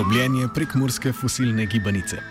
Drobljenje prek morske fosilne gibanice.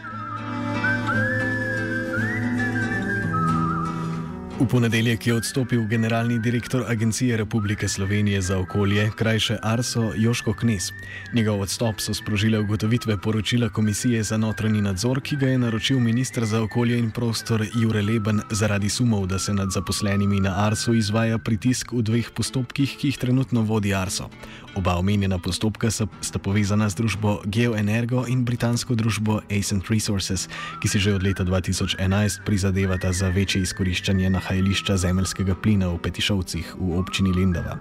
V ponedeljek je odstopil generalni direktor Agencije Republike Slovenije za okolje, krajše Arso Joško Knes. Njegov odstop so sprožile ugotovitve poročila Komisije za notranji nadzor, ki ga je naročil ministr za okolje in prostor Jure Leben zaradi sumov, da se nad zaposlenimi na Arso izvaja pritisk v dveh postopkih, ki jih trenutno vodi Arso. Oba omenjena postopka sta povezana z družbo GeoEnergo in britansko družbo Ascent Resources, ki si že od leta 2011 prizadevata za večje izkoriščanje nahajališča zemeljskega plina v Petišovcih v občini Lindava.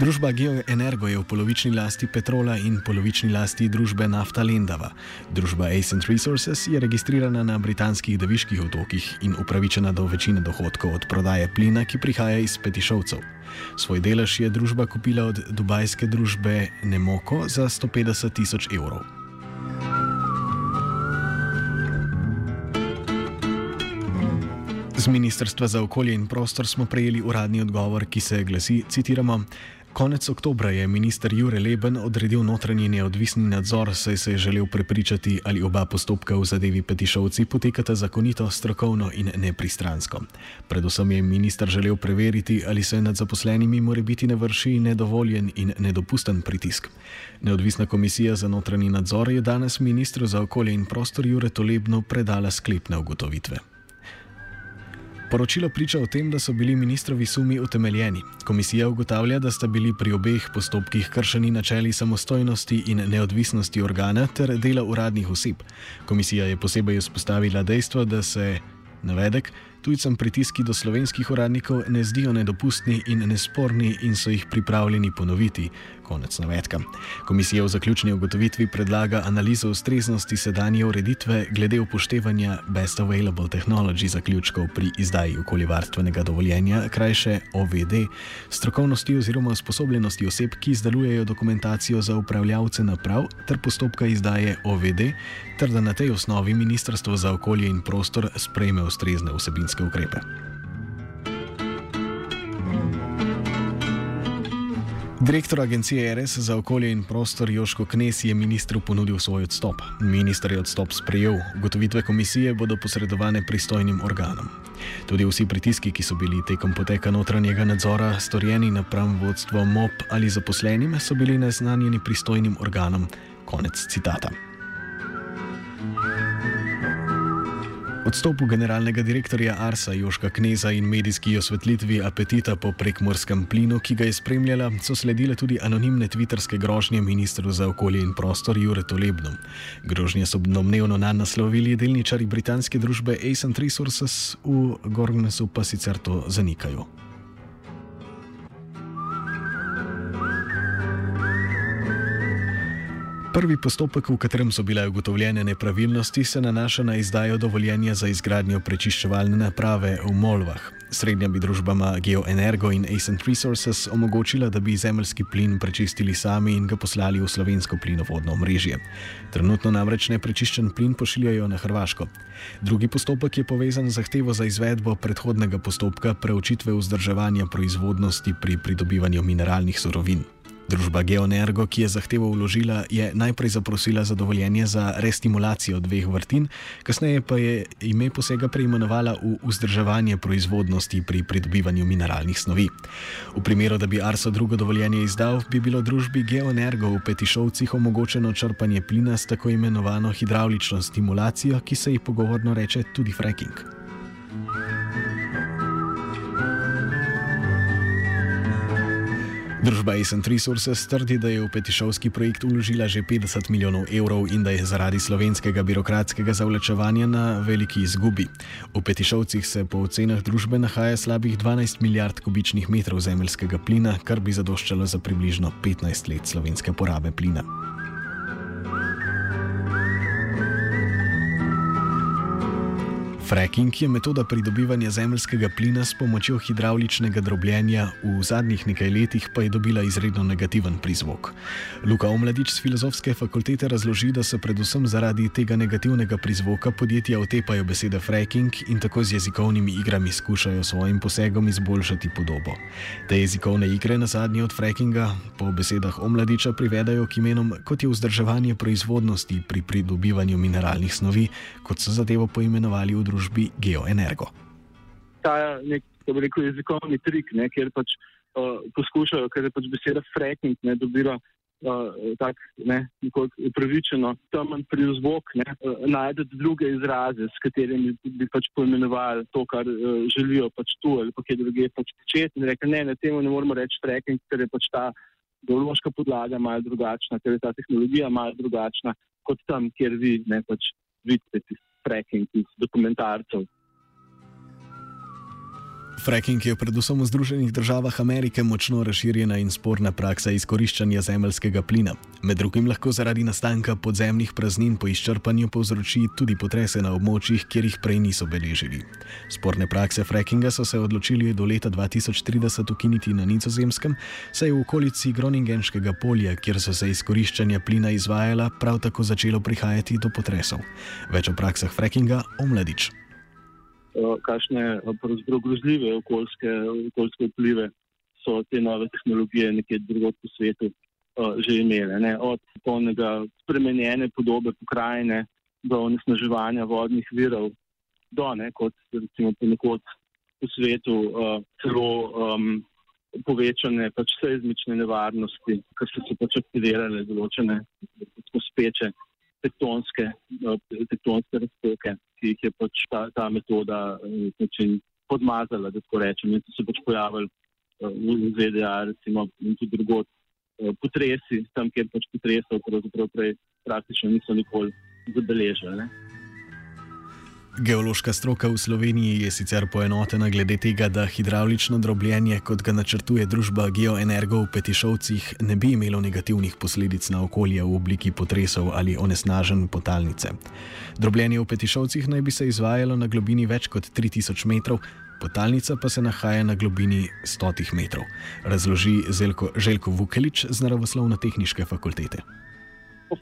Družba GeoEnergo je v polovični lasti Petrola in polovični lasti družbe Nafta Lendava. Družba Ascent Resources je registrirana na britanskih Deviških otokih in upravičena do večine dohodkov od prodaje plina, ki prihaja iz Petišovcev. Svoj delež je družba kupila od dubajske družbe Nemoko za 150 tisoč evrov. Z Ministrstva za okolje in prostor smo prejeli uradni odgovor, ki se glasi: citiramo. Konec oktobra je minister Jure Leben odredil notranji neodvisni nadzor, saj se je želel prepričati, ali oba postopka v zadevi Petišovci potekata zakonito, strokovno in nepristransko. Predvsem je minister želel preveriti, ali se nad zaposlenimi more biti ne vrši nedovoljen in nedopusten pritisk. Neodvisna komisija za notranji nadzor je danes ministru za okolje in prostor Jure Tolebno predala sklepne ugotovitve. Poročilo priča o tem, da so bili ministrovi sumi utemeljeni. Komisija ugotavlja, da sta bili pri obeh postopkih kršeni načeli samostojnosti in neodvisnosti organa ter dela uradnih oseb. Komisija je posebej izpostavila dejstvo, da se navedek tujcem pritiski do slovenskih uradnikov ne zdijo nedopustni in nesporni in so jih pripravljeni ponoviti. Konec navedka. Komisija v zaključni ugotovitvi predlaga analizo ustreznosti sedanje ureditve glede upoštevanja Best Available Technology zaključkov pri izdaji okoljevarstvenega dovoljenja, krajše OVD, strokovnosti oziroma sposobljenosti oseb, ki izdelujejo dokumentacijo za upravljavce naprav ter postopka izdaje OVD, ter da na tej osnovi Ministrstvo za okolje in prostor sprejme ustrezne vsebinske ukrepe. Direktor agencije RS za okolje in prostor Joško Knes je ministru ponudil svoj odstop. Ministr je odstop sprejel, ugotovitve komisije bodo posredovane pristojnim organom. Tudi vsi pritiski, ki so bili tekom poteka notranjega nadzora storjeni napram vodstvo MOP ali zaposlenim, so bili neznanjeni pristojnim organom. Konec citata. Odstopu generalnega direktorja Arsa Joška Kneza in medijski osvetlitvi apetita po prekmorskem plinu, ki ga je spremljala, so sledile tudi anonimne tviterske grožnje ministru za okolje in prostor Jure Tolebnu. Grožnje so domnevno na naslovili delničari britanske družbe Ascent Resources, v Gorgnesu pa sicer to zanikajo. Prvi postopek, v katerem so bile ugotovljene nepravilnosti, se nanaša na izdajo dovoljenja za izgradnjo prečiščevalne naprave v Molvah. Srednja bi družbama GeoEnergo in Ascent Resources omogočila, da bi zemljski plin prečistili sami in ga poslali v slovensko plinovodno omrežje. Trenutno namreč neprečiščen plin pošiljajo na Hrvaško. Drugi postopek je povezan z zahtevo za izvedbo predhodnega postopka preučitve vzdrževanja proizvodnosti pri pridobivanju mineralnih surovin. Družba Geonergo, ki je zahtevo vložila, je najprej zaprosila za dovoljenje za restimulacijo dveh vrtin, kasneje pa je ime posega preimenovala v vzdrževanje proizvodnosti pri pridobivanju mineralnih snovi. V primeru, da bi Arso drugo dovoljenje izdal, bi bilo družbi Geonergo v Petišovcih omogočeno črpanje plina s tako imenovano hidravlično stimulacijo, ki se ji pogovorno reče tudi fracking. Družba Ascent Resources trdi, da je v petišovski projekt uložila že 50 milijonov evrov in da je zaradi slovenskega birokratskega zavlačevanja na veliki izgubi. V petišovcih se po ocenah družbe nahaja slabih 12 milijard kubičnih metrov zemeljskega plina, kar bi zadoščalo za približno 15 let slovenske porabe plina. Fracking je metoda pridobivanja zemljskega plina s pomočjo hidravličnega drobljenja, v zadnjih nekaj letih pa je dobila izredno negativen prizvok. Luka Omladič z filozofske fakultete razloži, da se predvsem zaradi tega negativnega prizvoka podjetja otepajo besede fracking in tako z jezikovnimi igrami skušajo svojim posegom izboljšati podobo. Te jezikovne igre na zadnji od frackinga po besedah Omladiča privedajo k imenom kot je vzdrževanje proizvodnosti pri pridobivanju mineralnih snovi, kot so zadevo poimenovali v družbi družbi Geoenergo. Ta nek, rekel, jezikovni trik, ne, kjer pač uh, poskušajo, ker je pač beseda fracking, ne dobila uh, tak ne, upravičeno, temen prizvok, ne, uh, najdete druge izraze, s katerimi bi pač poimenovali to, kar uh, želijo pač tu ali pa kje druge pač početi. In rekel, ne, ne, temu ne moramo reči fracking, ker je pač ta geološka podlaga malo drugačna, ker je ta tehnologija malo drugačna kot tam, kjer vi ne pač vidite tisti fracking iz dokumentarcev. Fracking je predvsem v Združenih državah Amerike močno razširjena in sporna praksa izkoriščanja zemeljskega plina. Med drugim lahko zaradi nastanka podzemnih praznin po izčrpanju povzroči tudi potrese na območjih, kjer jih prej niso beležili. Sporne prakse frackinga so se odločili do leta 2030 ukiniti na nizozemskem, saj je v okolici Groningenskega polja, kjer so se izkoriščanja plina izvajala, prav tako začelo prihajati do potresov. Več o praksah frackinga omladič. Eh, kakšne eh, grozljive okoljske, okoljske vplive so te nove tehnologije nekje drugod po svetu uh, že imele. Ne? Od polnega spremenjene podobe pokrajine do onesnaževanja vodnih virov, do ne, kot recimo ponekod po svetu, uh, celo um, povečane pač seizmične nevarnosti, ker so se pač aktivirale določene pospeče tektonske, tektonske razpoke ki jih je pač ta, ta metoda način, podmazala, da tako rečem, in so se pač pojavili uh, v ZDA, recimo, in tudi drugot uh, potresi, tam, kjer pač potresov pravzaprav prej praktično niso nikoli zabeležili. Geološka stroka v Sloveniji je sicer poenotena glede tega, da hidravlično drobljenje, kot ga načrtuje družba Geoenergo v Petišovcih, ne bi imelo negativnih posledic na okolje v obliki potresov ali onesnažen potalnice. Drobljenje v Petišovcih naj bi se izvajalo na globini več kot 3000 metrov, potalnica pa se nahaja na globini 100 metrov, razloži Zelko, Željko Vukelič z naravoslovno-tehnične fakultete.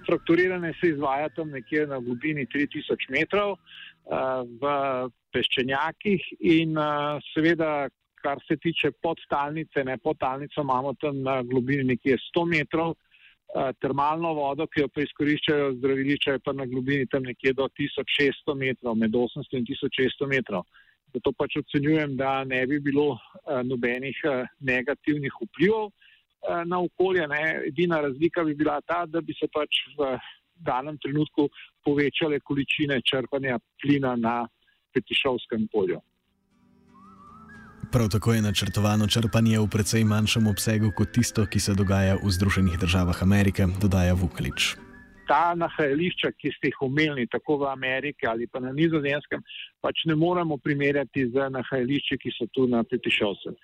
Strukturiranje se izvaja tam nekje na globini 3000 metrov v peščenjakih in seveda, kar se tiče podtalnice, ne podtalnico imamo tam na globini nekje 100 metrov, termalno vodo, ki jo pa izkoriščajo zdraviliče, pa na globini tam nekje do 1600 metrov, med 800 in 1600 metrov. Zato pač ocenjujem, da ne bi bilo nobenih negativnih vplivov na okolje. Ne. Edina razlika bi bila ta, da bi se pač v danem trenutku povečale količine črpanja plina na Petišovskem polju. Prav tako je načrtovano črpanje v precej manjšem obsegu kot tisto, ki se dogaja v Združenih državah Amerike, dodaja Vuklič. Ta nahajališča, ki ste jih omenili, tako v Ameriki ali pa na Nizozemskem, pač ne moremo primerjati z nahajališči, ki so tu na Petišovskem.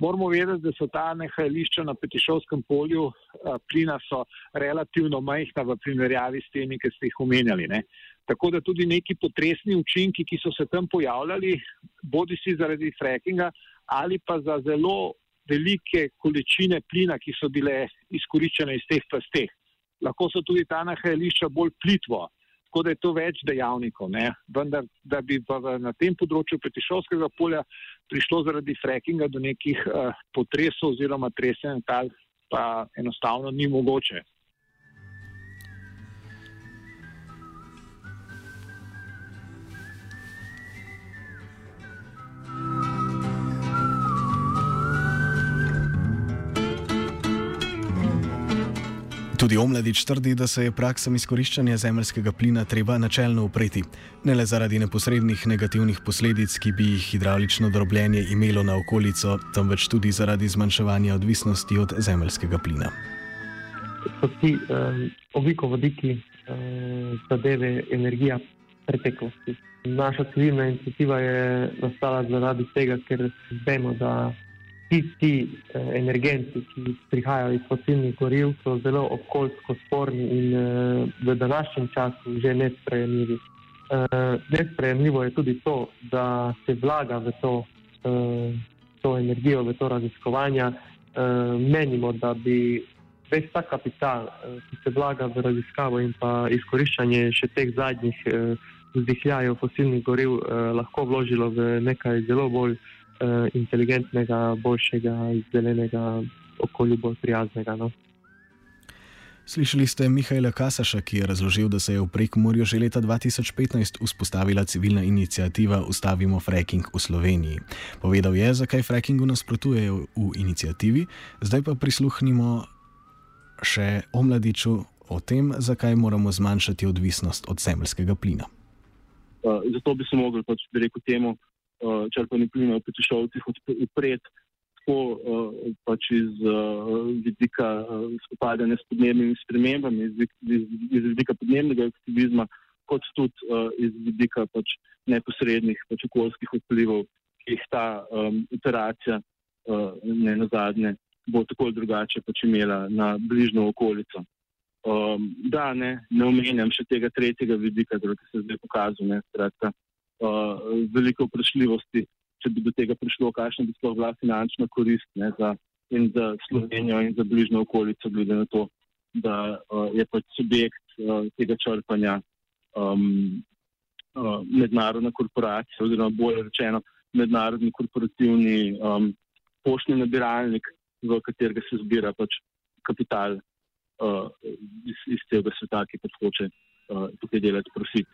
Moramo vedeti, da so ta nehajališča na Petišovskem polju a, plina so relativno majhna v primerjavi s temi, ki ste jih omenjali. Ne. Tako da tudi neki potresni učinki, ki so se tam pojavljali, bodi si zaradi frackinga ali pa za zelo velike količine plina, ki so bile izkoriščene iz teh plasteh. Lahko so tudi ta nehajališča bolj plitvo, tako da je to več dejavnikov. Ne. Vendar, da bi pa na tem področju Petišovskega polja prišlo zaradi frackinga do nekih uh, potresov oziroma tresenja tal, pa enostavno ni mogoče. Tudi Omladič trdi, da se je praksam izkoriščanja zemljskega plina treba načelno upreti, ne le zaradi neposrednih negativnih posledic, ki bi jih hidravlično drobljenje imelo na okolico, temveč tudi zaradi zmanjševanja odvisnosti od zemljskega plina. So ti um, oglikovodiki um, zadeve energija preteklosti. Naša civilna inicijativa je nastala zaradi tega, ker vemo, da ti, ti eh, energenti, ki prihajajo iz fosilnih goriv, so zelo okoljsko sporni in eh, v današnjem času že nesprejemljivi. Eh, nesprejemljivo je tudi to, da se vlaga v to, eh, to energijo, v to raziskovanje. Eh, menimo, da bi ves ta kapital, eh, ki se vlaga v raziskavo in pa izkoriščanje še teh zadnjih eh, vzdihljajev fosilnih goriv, eh, lahko vložilo v nekaj zelo bolj uh, inteligentnega, boljšega, zelenega, okolju bolj prijaznega. No. Slišali ste Mihajla Kasaša, ki je razložil, da se je v Prekmorju že leta 2015 vzpostavila civilna inicijativa Ustavimo fracking v Sloveniji. Povedal je, zakaj frackingu nasprotujejo v inicijativi, zdaj pa prisluhnimo še o mladiču, o tem, zakaj moramo zmanjšati odvisnost od zemljskega plina. Uh, zato bi se mogli, pač bi rekel, temu uh, črpanje plina v Petišovcih odpred, tako uh, pač iz uh, vidika uh, spopadanja s podnebnimi spremembami, iz, iz, iz vidika podnebnega aktivizma, kot tudi uh, iz vidika pač neposrednih pač okoljskih vplivov, ki jih ta um, operacija uh, ne na zadnje bo tako ali drugače pač imela na bližnjo okolico. Um, da, ne, ne omenjam še tega tretjega vidika, ki se zdaj pokazuje. Uh, veliko vprašljivosti, če bi do tega prišlo, kakšna bi sploh bila finančna korist ne, za, in za Slovenijo in za bližnjo okolico, glede na to, da uh, je pač subjekt uh, tega črpanja um, uh, mednarodna korporacija, oziroma bolje rečeno, mednarodni korporativni um, poštni nabiralnik, v katerega se zbira pač kapital uh, iz, iz tega sveta, ki pač hoče uh, tukaj delati profit.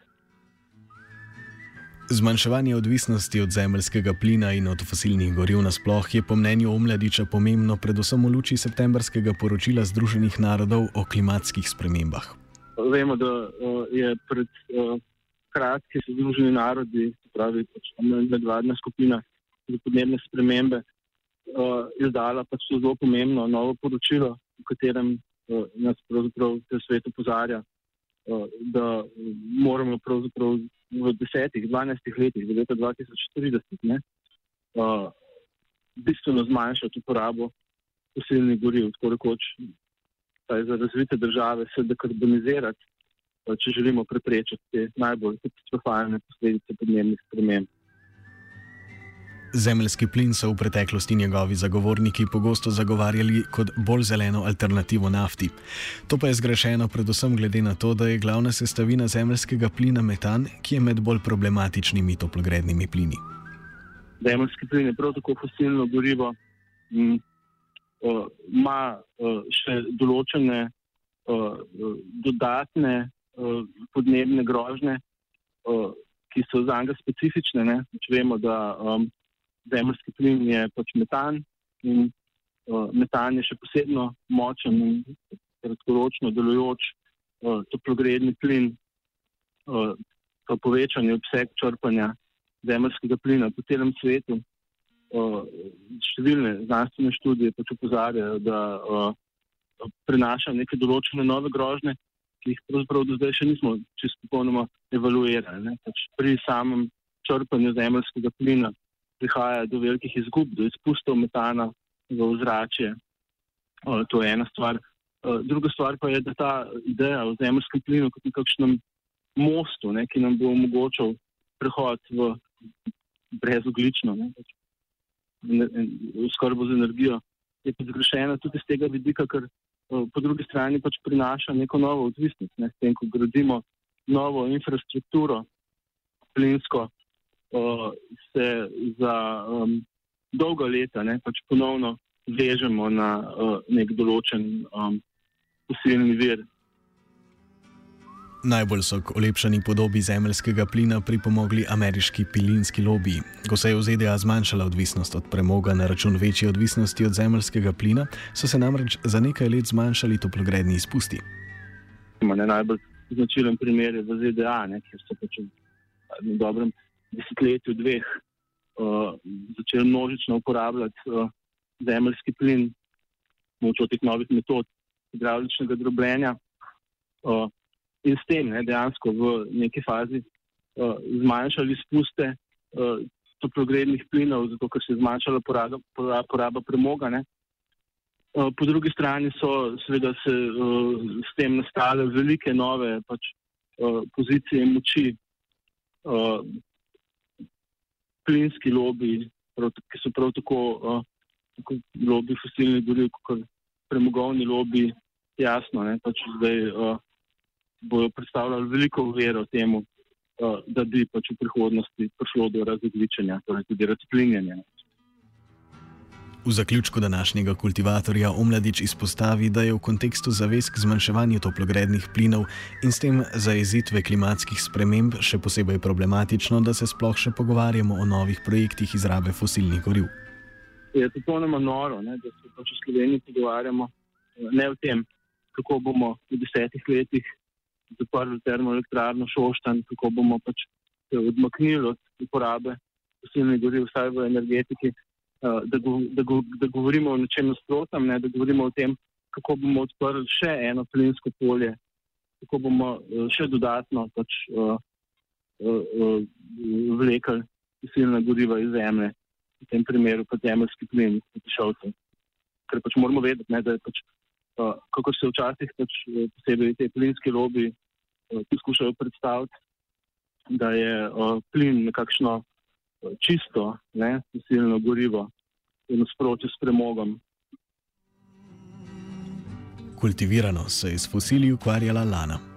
Zmanjševanje odvisnosti od zemljskega plina in od fosilnih goriv nasploh je po mnenju Omladiča pomembno predvsem v luči septembrskega poročila Združenih narodov o klimatskih spremembah. Vemo, da je pred kratkim Združeni narodi, pravi pač medvladna skupina za podnebne spremembe, izdala pač zelo pomembno novo poročilo, v katerem nas pravzaprav svet opozarja, da moramo pravzaprav v desetih, dvanajstih letih, do leta 2040, ne, uh, bistveno zmanjšati uporabo fosilnih goriv, tako rekoč, za razvite države se dekarbonizirati, če želimo preprečiti te najbolj katastrofalne posledice podnebnih sprememb. Zemljski plin so v preteklosti njegovi zagovorniki pogosto zagovarjali kot bolj zeleno alternativo nafti. To pa je zgrešeno predvsem glede na to, da je glavna sestavina zemljskega plina metan, ki je med bolj problematičnimi toplogrednimi plini. Zemljski plin je prav tako fosilno gorivo, ima še določene dodatne podnebne grožne, ki so za njega specifične. Ne? Vemo, da um, zemljski plin je pač metan in uh, metan je še posebno močen in kratkoročno delujoč uh, toplogredni plin, uh, pa povečanje obseg črpanja zemljskega plina po celem svetu. Uh, številne znanstvene študije pač upozarjajo, da uh, prinaša neke določene nove grožne, ki jih pravzaprav do zdaj še nismo čisto popolnoma evaluirali. Pač pri samem črpanju zemljskega plina prihaja do velikih izgub, do izpustov metana v ozračje. To je ena stvar. Druga stvar pa je, da ta ideja o zemljskem plinu kot nekakšnem mostu, ne, ki nam bo omogočal prehod v brezoglično skrbo z energijo, je pa zgrešena tudi z tega vidika, ker po drugi strani pač prinaša neko novo odvisnost. Ne, s tem, ko gradimo novo infrastrukturo plinsko, se za um, dolga leta ne, pač ponovno vežemo na uh, nek določen um, fosilni vir. Najbolj so k olepšani podobi zemeljskega plina pripomogli ameriški pilinski lobiji. Ko se je v ZDA zmanjšala odvisnost od premoga na račun večje odvisnosti od zemeljskega plina, so se namreč za nekaj let zmanjšali toplogredni izpusti. Ne, najbolj značilen primer je v ZDA, ne, kjer so pač v dobrem desetletju, dveh, uh, začeli množično uporabljati uh, zemeljski plin, pomočjo teh novih metod hidravličnega drobljenja. Uh, in s tem ne, dejansko v neki fazi uh, zmanjšali izpuste uh, toplogrednih plinov, zato ker se je zmanjšala poraba, poraba premoga. Ne. Po drugi strani so seveda se uh, s tem nastale velike nove pač, uh, pozicije moči, uh, plinski lobiji, ki so prav tako, uh, lobiji fosilnih goriv, kot premogovni lobiji, jasno, ne, pač zdaj uh, bojo predstavljali veliko vero temu, uh, da bi pač v prihodnosti prišlo do razogličenja, torej tudi razplinjanja. V zaključku današnjega kultivatorja Omladič izpostavi, da je v kontekstu zavez k zmanjševanju toplogrednih plinov in s tem zajezitve klimatskih sprememb še posebej problematično, da se sploh še pogovarjamo o novih projektih izrabe fosilnih goriv. Je popolnoma noro, ne, da se pač v Sloveniji pogovarjamo ne o tem, kako bomo v desetih letih zaprli termoelektrarno Šoštan, kako bomo pač odmaknili od uporabe fosilnih goriv, vsaj v energetiki, da, go, da, go, da govorimo o nečem nasprotnem, ne, da govorimo o tem, kako bomo odprli še eno plinsko polje, kako bomo še dodatno pač, uh, uh, uh, vlekli fosilna goriva iz zemlje, v tem primeru pa zemljski plin, potišalcev. Ker pač moramo vedeti, ne, da je pač kako se včasih pač, eh, posebej te plinske lobby eh, poskušajo predstaviti, da je plin nekakšno eh, čisto, ne, fosilno gorivo in nasprotju s premogom. Kultivirano se je s fosili ukvarjala Lana.